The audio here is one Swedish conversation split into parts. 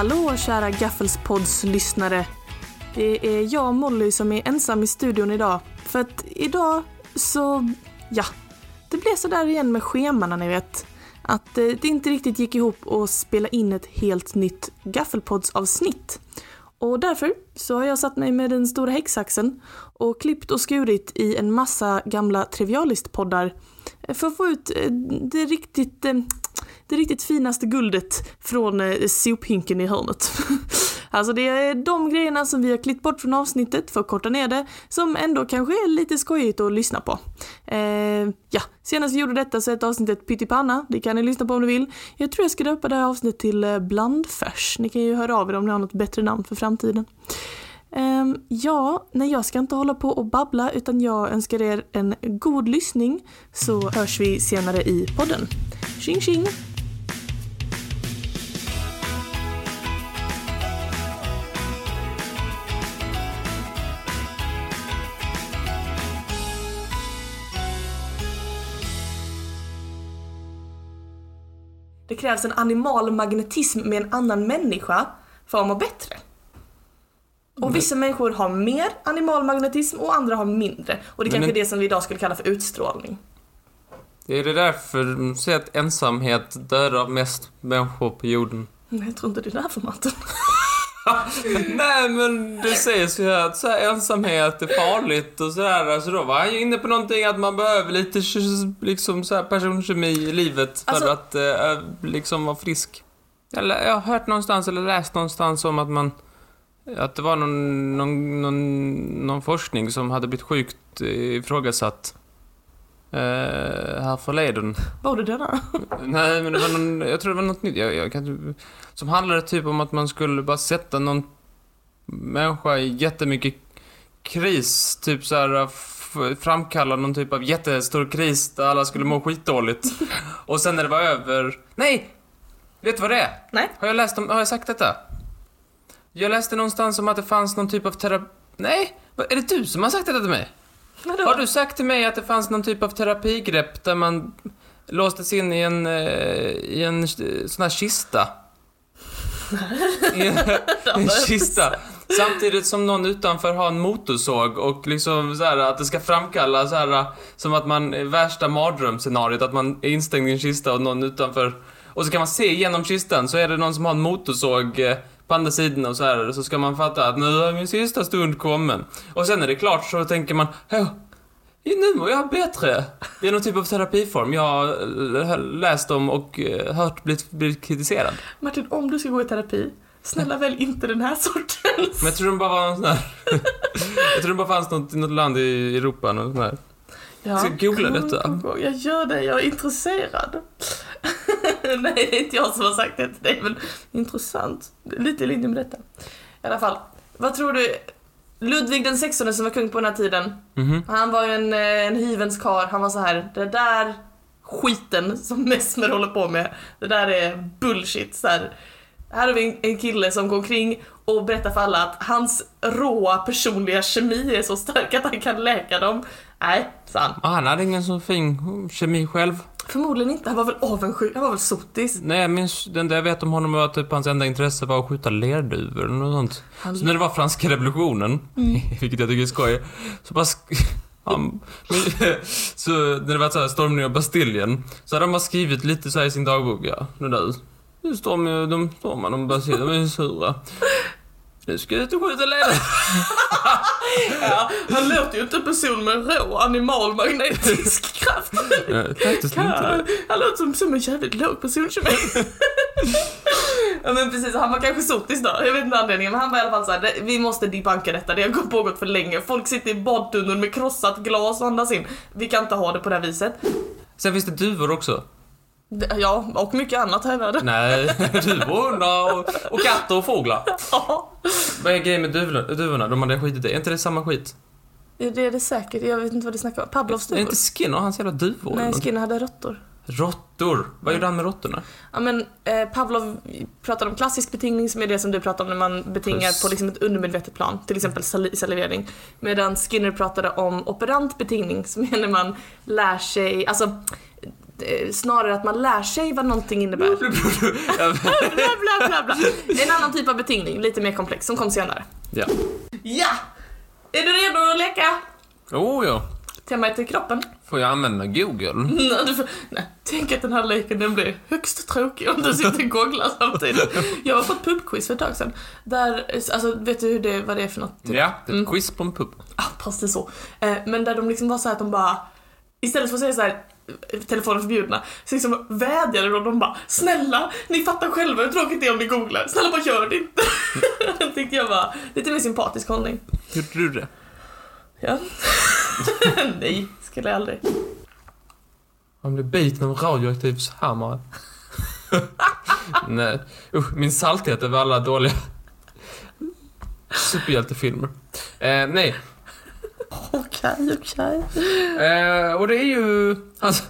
Hallå kära Gaffelspods lyssnare. Det är jag Molly som är ensam i studion idag. För att idag så, ja, det blev sådär igen med schemana ni vet. Att eh, det inte riktigt gick ihop att spela in ett helt nytt Gaffelpods avsnitt. Och därför så har jag satt mig med den stora häcksaxen och klippt och skurit i en massa gamla Trivialistpoddar. för att få ut eh, det riktigt, eh, det riktigt finaste guldet från eh, sophinken i hörnet. Alltså det är de grejerna som vi har klippt bort från avsnittet för att korta ner det, som ändå kanske är lite skojigt att lyssna på. Eh, ja, senast vi gjorde detta så är ett avsnittet pyttipanna, det kan ni lyssna på om ni vill. Jag tror jag ska döpa det här avsnittet till eh, blandfärs, ni kan ju höra av er om ni har något bättre namn för framtiden. Um, ja, nej jag ska inte hålla på och babbla utan jag önskar er en god lyssning så hörs vi senare i podden. Tjing tjing! Det krävs en animal magnetism med en annan människa för att må bättre. Och vissa människor har mer animal magnetism och andra har mindre. Och det är kanske en- det som vi idag skulle kalla för utstrålning. Det är det därför de säger att ensamhet dödar mest människor på jorden. Nej, jag tror inte det är därför Martin. Nej men det sägs ju att så här, ensamhet är farligt och sådär. Alltså då var han ju inne på någonting att man behöver lite liksom så här personkemi i livet för Alltså- att eh, liksom vara frisk. Eller jag har hört någonstans eller läst någonstans om att man att det var någon, någon, någon, någon forskning som hade blivit sjukt eh, ifrågasatt eh, här förleden. Var det denna? Nej, men det var någon, jag tror det var något nytt, jag, jag kan, som handlade typ om att man skulle bara sätta någon människa i jättemycket kris, typ så här framkalla någon typ av jättestor kris där alla skulle må skitdåligt. Och sen när det var över, nej! Vet du vad det är? Nej. Har jag läst om, har jag sagt detta? Jag läste någonstans om att det fanns någon typ av terapi, nej! Är det du som har sagt detta till mig? Vadå? Har du sagt till mig att det fanns någon typ av terapigrepp där man låstes in i en, eh, i en eh, sån här kista? I en, en kista. Samtidigt som någon utanför har en motorsåg och liksom så här att det ska framkalla så här som att man, eh, värsta mardrömsscenariot, att man är instängd i en kista och någon utanför och så kan man se genom kistan så är det någon som har en motorsåg eh, på andra sidan och så här så ska man fatta att nu är min sista stund kommen. Och sen är det klart så tänker man, "Åh, nu mår jag bättre. Det är någon typ av terapiform jag har eh, läst om och eh, hört blivit, blivit kritiserad. Martin, om du ska gå i terapi, snälla välj inte den här sortens. Men jag tror de bara var en sån här... jag tror det bara fanns något, något land i Europa, något sån här. Ja. Ska jag googla Gå, detta? Jag gör det, jag är intresserad. Nej, det är inte jag som har sagt det till dig, men intressant. Lite i linje med detta. I alla fall, vad tror du? Ludvig den 16 som var kung på den här tiden, Mhm. han var ju en, eh, en hyvens karl. Han var så här, det där skiten som Mesmer håller på med, det där är bullshit. Så här. Här har vi en, en kille som går omkring och berättar för alla att hans råa personliga kemi är så stark att han kan läka dem. Nej, sa han. Ah, han hade ingen så fin kemi själv. Förmodligen inte, han var väl avundsjuk, han var väl sotis. Nej, jag minns, det enda jag vet om honom var att typ hans enda intresse var att skjuta lerduvor eller något sånt. Han, Så när det var franska revolutionen, vilket jag tycker är skoj, så bara han, så när det var så här stormning av Bastiljen, så hade han bara skrivit lite så här i sin dagbok, ja, det där. Nu stormar de, stormar de Bastiljen, de är sura. Nu ska jag ut och skjuta ledare. ja, han låter ju inte en person med rå animal magnetisk kraft. Nej, faktiskt Han, låter som, som en jävligt låg personkemi. ja men precis, han var kanske sotis då, jag vet inte anledningen men han var i alla fall såhär, vi måste debunka detta, det har pågått för länge. Folk sitter i badtunneln med krossat glas och andas in. Vi kan inte ha det på det här viset. Sen finns det duvor också. Ja, och mycket annat här i världen. Nej, duvor och hundar och, och katter och fåglar. Ja, Vad är grejen med duvorna? duvorna? De hade skitit i. Är inte det samma skit? det är det säkert, jag vet inte vad du snackar om. Pavlovs Är duvor? inte Skinner hans jävla duvor? Nej? Skinner hade råttor. Råttor. Vad gjorde han med råttorna? Ja men eh, Pavlov pratar om klassisk betingning som är det som du pratar om när man betingar Puss. på liksom ett undermedvetet plan, till exempel sali- salivering. Medan Skinner pratade om operant betingning som är när man lär sig, alltså snarare att man lär sig vad någonting innebär. Bla, bla, bla. En annan typ av betingning, lite mer komplex, som kom senare. ja. Ja! Är du redo att leka? Oh ja. Temat är kroppen. Får jag använda Google? Nej, du får, nej, tänk att den här leken den blir högst tråkig om du sitter och googlar samtidigt. Jag var på ett pubquiz för ett tag sedan. Där, alltså vet du hur det, vad det är för något? Ja, det är ett Mm. quiz på en pub. Ah, precis så. Eh, men där de liksom var så här att de bara, istället för att säga så här telefonen förbjudna, så liksom vädjade de, de bara Snälla, ni fattar själva hur tråkigt det är om ni googlar. Snälla bara gör det inte. det tyckte jag var lite mer sympatisk hållning. Gjorde du det? Ja. Nej, skulle jag aldrig. Han blev biten av radioaktiv hammare. Nej, usch, min salthet över alla dåliga superhjältefilmer. Eh, nej, Okej, okej. eh, och det är ju, alltså,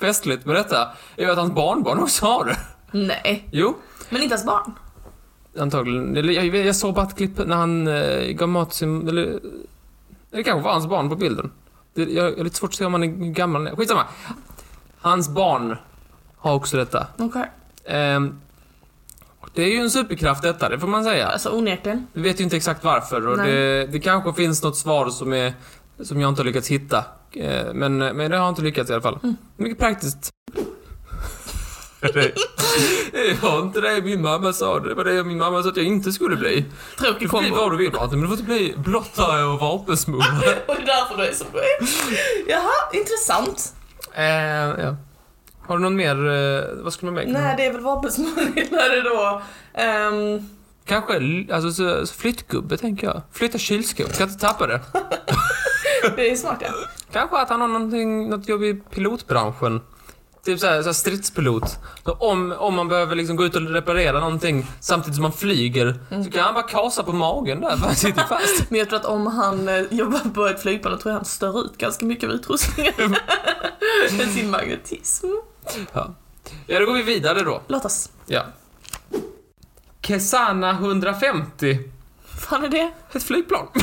festligt med detta, är ju att hans barnbarn också har det. Nej, Jo, men inte ens barn. antagligen. Jag, jag såg bara ett klipp när han eh, gav mat till sin, eller, det kanske var hans barn på bilden. Det, jag, jag har lite svårt att se om han är gammal. Skitsamma. Hans barn har också detta. Okej. Ehm, det är ju en superkraft detta, det får man säga. Alltså onekligen. Vi vet ju inte exakt varför och det, det kanske finns något svar som, är, som jag inte har lyckats hitta. Eh, Men, men det har jag inte lyckats i alla fall. Mm. Mycket praktiskt. det var inte det min mamma sa, det var det min mamma sa att jag inte skulle bli. Du Tråkig får bli kombo. vad du vill Martin, men du får inte bli blottare och vapensmugglare. Och det är därför du är som du är. Jaha, intressant. eh, ja. Har du någon mer, eh, vad skulle man mer? Nej, det är väl vapensmugglare då. Ehm, Kanske, alltså så, så flyttgubbe tänker jag. Flytta kylskåp, ska inte tappa det. det är smart ja. Kanske att han har någonting, något jobb i pilotbranschen. Typ såhär, såhär stridspilot. Så om, om man behöver liksom gå ut och reparera någonting samtidigt som man flyger så kan han bara kasa på magen där för han sitter fast. Men jag tror att om han eh, jobbar på ett flygplan, då tror jag han stör ut ganska mycket av utrustningen. Med sin magnetism. Ja. ja, då går vi vidare då. Låt oss. Ja. Kesana 150. fan är det? Ett flygplan. Va?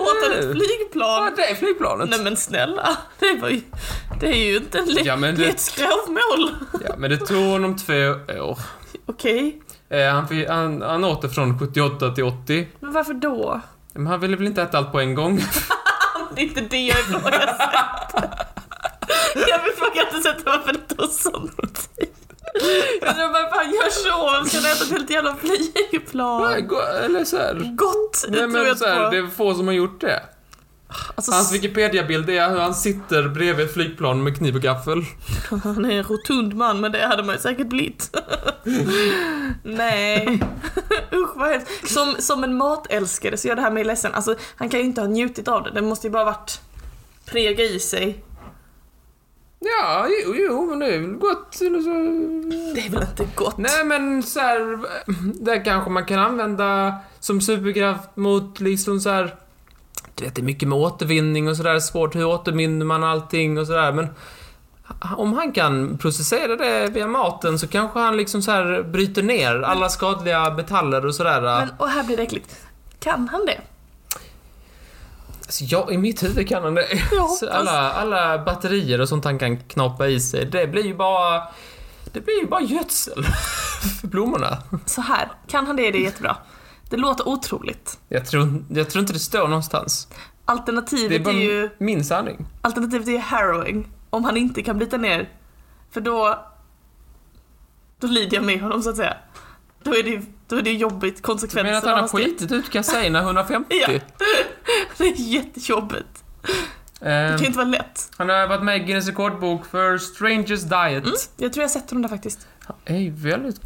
Åt han ett Ja, flygplan? det är flygplanet. Nej men snälla, det var ju... Det är ju inte en le- Ja, men det ett skrovmål. Ja, men det tog honom två år. Okej, Eh, han, han, han åt det från 78 till 80. men varför då? Men han ville väl inte äta allt på en gång? Det är inte det jag ifrågasätter. Jag ifrågasätter varför det tog sån tid. Jag tror bara, fan gör så, ska du äta ett helt jävla flygplan? Nej, Eller så här. Gott, det Nej tror men jag så här, på. det är få som har gjort det. Alltså, Hans Wikipedia-bild är hur han sitter bredvid ett flygplan med kniv och gaffel. han är en rotund man, men det hade man ju säkert blivit. Nej. Usch vad hemskt. Som, som en matälskare så gör det här mig ledsen. Alltså, han kan ju inte ha njutit av det. Det måste ju bara varit prega i sig. Ja, jo, jo, men det är väl gott. Eller så... Det är väl inte gott? Nej men så här, där kanske man kan använda som superkraft mot liksom så här. Du vet, det är mycket med återvinning och sådär, svårt hur återvinner man allting och sådär, men om han kan processera det via maten så kanske han liksom så här bryter ner alla skadliga metaller och sådär. Men, och här blir det äckligt. Kan han det? Alltså, ja, i mitt huvud kan han det. Jag alla, alla batterier och sånt han kan knappa i sig, det blir ju bara... Det blir ju bara gödsel för blommorna. Så här, kan han det är det jättebra. Det låter otroligt. Jag tror, jag tror inte det står någonstans. Det är Alternativet är, ju, min sanning. alternativet är ju harrowing. Om han inte kan bryta ner. För då... Då lider jag med honom så att säga. Då är det, då är det jobbigt, Du konsekvenserna. menar att han har skitit ut Kasaina 150? Ja. Det är jättejobbigt. Det kan inte vara lätt. han har varit med i Guinness rekordbok för Strangest Diet. Mm, jag tror jag har sett honom där faktiskt. Han är väldigt...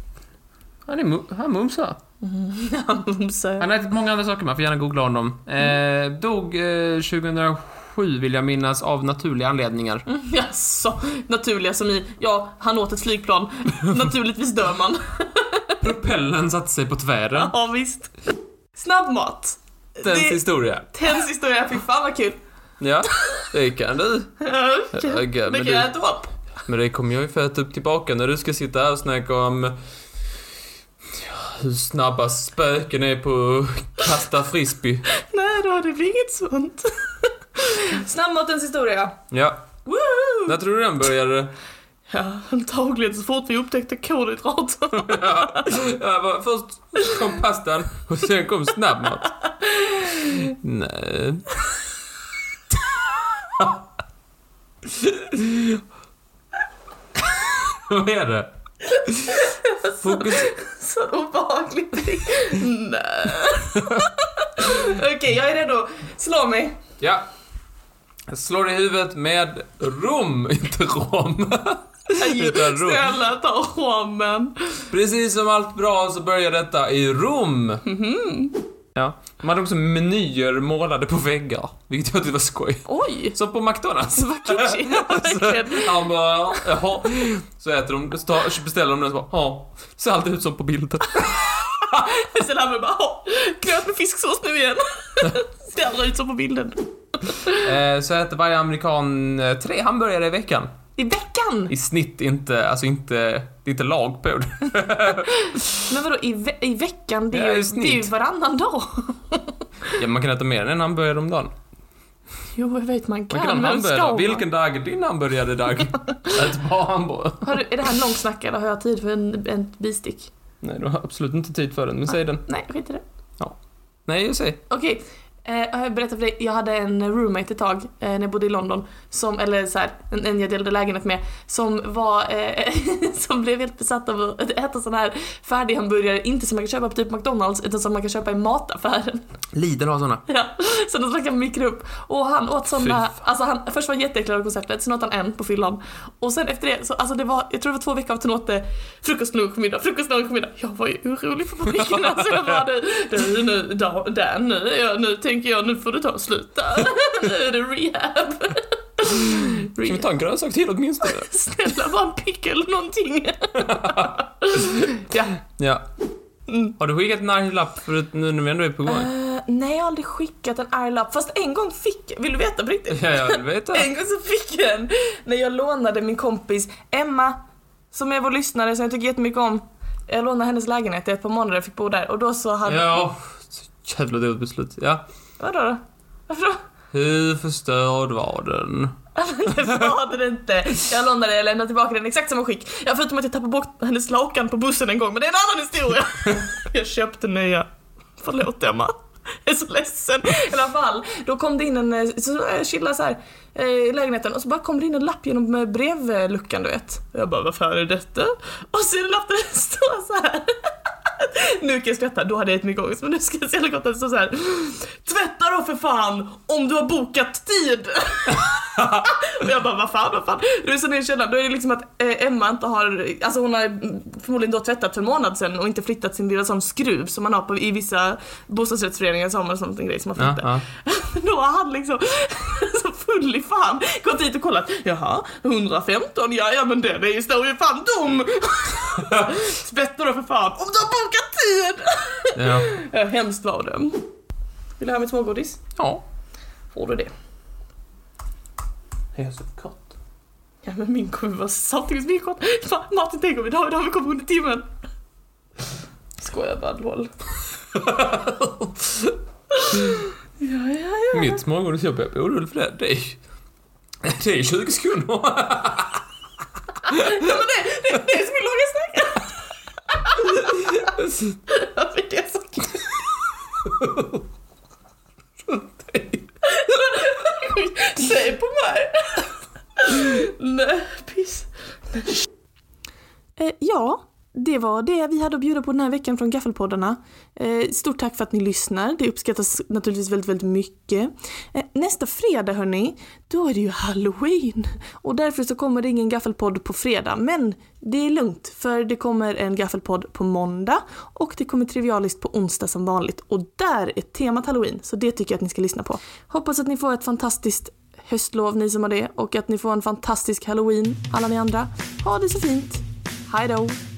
Han är han mumsar. Han mumsar. Han har ätit många andra saker, man får gärna googla honom. Eh, dog eh, 2007 vill jag minnas, av naturliga anledningar. Mm, Jaså, naturliga som i, ja, han åt ett flygplan. Naturligtvis dör man. Propellen satte sig på tvären. Ja, visst. Snabbmat. Dens Det- historia. Tens historia, fy fan vad kul. Ja, det kan du. Okej, Det men, kan jag äta upp. men det kommer jag ju få äta upp tillbaka när du ska sitta här och snacka om hur snabba spöken är på att kasta frisbee. Nej då, det blir inget sånt. Snabbmatens historia. Ja, Woo! När tror du den började? Ja, antagligen så fort vi upptäckte kolhydrater. ja, först kom pastan och sen kom snabbmat. Nej. Vad är det? Fokus... Så obehagligt. Nej. Okej, jag är redo. Slå mig. Ja. Jag slår i huvudet med rom, inte rom. Utan rom. Snälla ta rommen. Precis som allt bra så börjar detta i Rom. Mhm. Ja. De hade också menyer målade på väggar, vilket jag tyckte var skoj. Oj. Som på McDonalds. Vad kitschy. Verkligen. Han bara, jaha. Så äter de, så beställer de den och så bara, ja. Ser alltid ut som på bilden. Sen han bara, "Åh, gröt med fisksås nu igen. Ser aldrig ut som på bilden. Eh, så äter varje amerikan eh, tre hamburgare i veckan. I veckan? I snitt inte, alltså inte, det är inte lag på det. Men vadå, i, ve- i veckan? Det Ja, är, i ju, det är ju varannan dag. Ja, man kan äta mer än en hamburgare om dagen. Jo, jag vet man Man kan, kan ha en men ska hamburgare. man? Vilken dag är din hamburgare-dag? Ät bara hamburgare. Har du, är det här en lång snack eller har jag tid för en, en bistick? Nej, du har absolut inte tid för den, men säg den. Nej, skit i det. Nej, säg. Okej, eh, jag berättar för dig, jag hade en roommate ett tag eh, när jag bodde i London, som, eller så här, en, en jag delade lägenhet med, som var, eh, som blev helt besatt av att äta sån här färdighamburgare, inte som man kan köpa på typ McDonalds, utan som man kan köpa i mataffären. Lidl har såna. Ja, så de kan man mikra upp. Och han åt fan. alltså han, först var han jätteäcklad av konceptet, sen åt han en på fyllan. Och sen efter det, så, alltså det var, jag tror det var två veckor av att han åt det frukost, lunch, middag, frukost, lunch, middag. Jag var ju orolig för publiken alltså. Jag bara, du, du nu, da- Dan, nu, jag, nu tänker jag, nu får du ta och sluta. nu är det rehab. Ska vi ta en grönsak till åtminstone? Snälla, bara en pickle eller någonting. ja. Ja. Mm. Har du skickat en arg lapp för att nu när vi ändå är på gång? Eh, nej, jag har aldrig skickat en arg lapp. Fast en gång fick Vill du veta på riktigt? Ja, jag vet det. En gång så fick jag en när jag lånade min kompis Emma, som är vår lyssnare som jag tycker jättemycket om. Jag lånade hennes lägenhet i ett par månader och fick bo där och då så hade... Ja, så jävla dumt beslut. Ja. Vadå då? Varför då? Hur förstörd var den? det var det inte. Jag lånade jag lämnade tillbaka den i exakt samma skick. Ja, förutom att jag tappade bort hennes lakan på bussen en gång, men det är en annan historia. jag köpte nya. Förlåt Emma. Jag är så ledsen. I alla fall, då kom det in en, eh, så jag chillade så här eh, i lägenheten och så bara kom det in en lapp genom eh, brevluckan du vet. Och jag bara, vad fan är detta? Och så är det lapp där det står så här. Nu kan jag skratta, då hade jag jättemycket ångest men nu ska jag se gott att det står så här. Tvätta då för fan om du har bokat tid! och jag bara, vad fan, vad fan. Då är det så källaren, då är det liksom att eh, Emma inte har, alltså hon har förmodligen då tvättat för en månad sedan och inte flyttat sin lilla sån skruv som man har på, i vissa bostadsrättsföreningar så har man en sån liten grej som man Ja, flyttar. ja. Då har han liksom i fan gått dit och kollat. Jaha, 115, ja ja men det, det står ju fan dum! Tvätta då för fan, om du har bokat tid! Ja. Ja, hemskt var det. Vill du ha mitt smågodis? Ja. Får du det? Jag är så kort. Ja men min kommer vara samtidigt min. Fan, Martin tänk om idag, idag har vi kommit under timmen. Skojar bara, lol. Ja, ja, ja. Mitt smågodis, jag blir orolig för det. Det är, det är 20 sekunder. ja men det, det, det är som min långa snack. Varför är det så kul? Säg på mig. Nej, piss. Eh, ja, det var det vi hade att bjuda på den här veckan från Gaffelpoddarna. Eh, stort tack för att ni lyssnar, det uppskattas naturligtvis väldigt, väldigt mycket. Eh, nästa fredag hörni, då är det ju halloween. Och därför så kommer det ingen gaffelpodd på fredag, men det är lugnt för det kommer en gaffelpodd på måndag och det kommer Trivialist på onsdag som vanligt. Och där är temat halloween, så det tycker jag att ni ska lyssna på. Hoppas att ni får ett fantastiskt höstlov ni som har det och att ni får en fantastisk halloween alla ni andra. Ha det så fint. Hej då!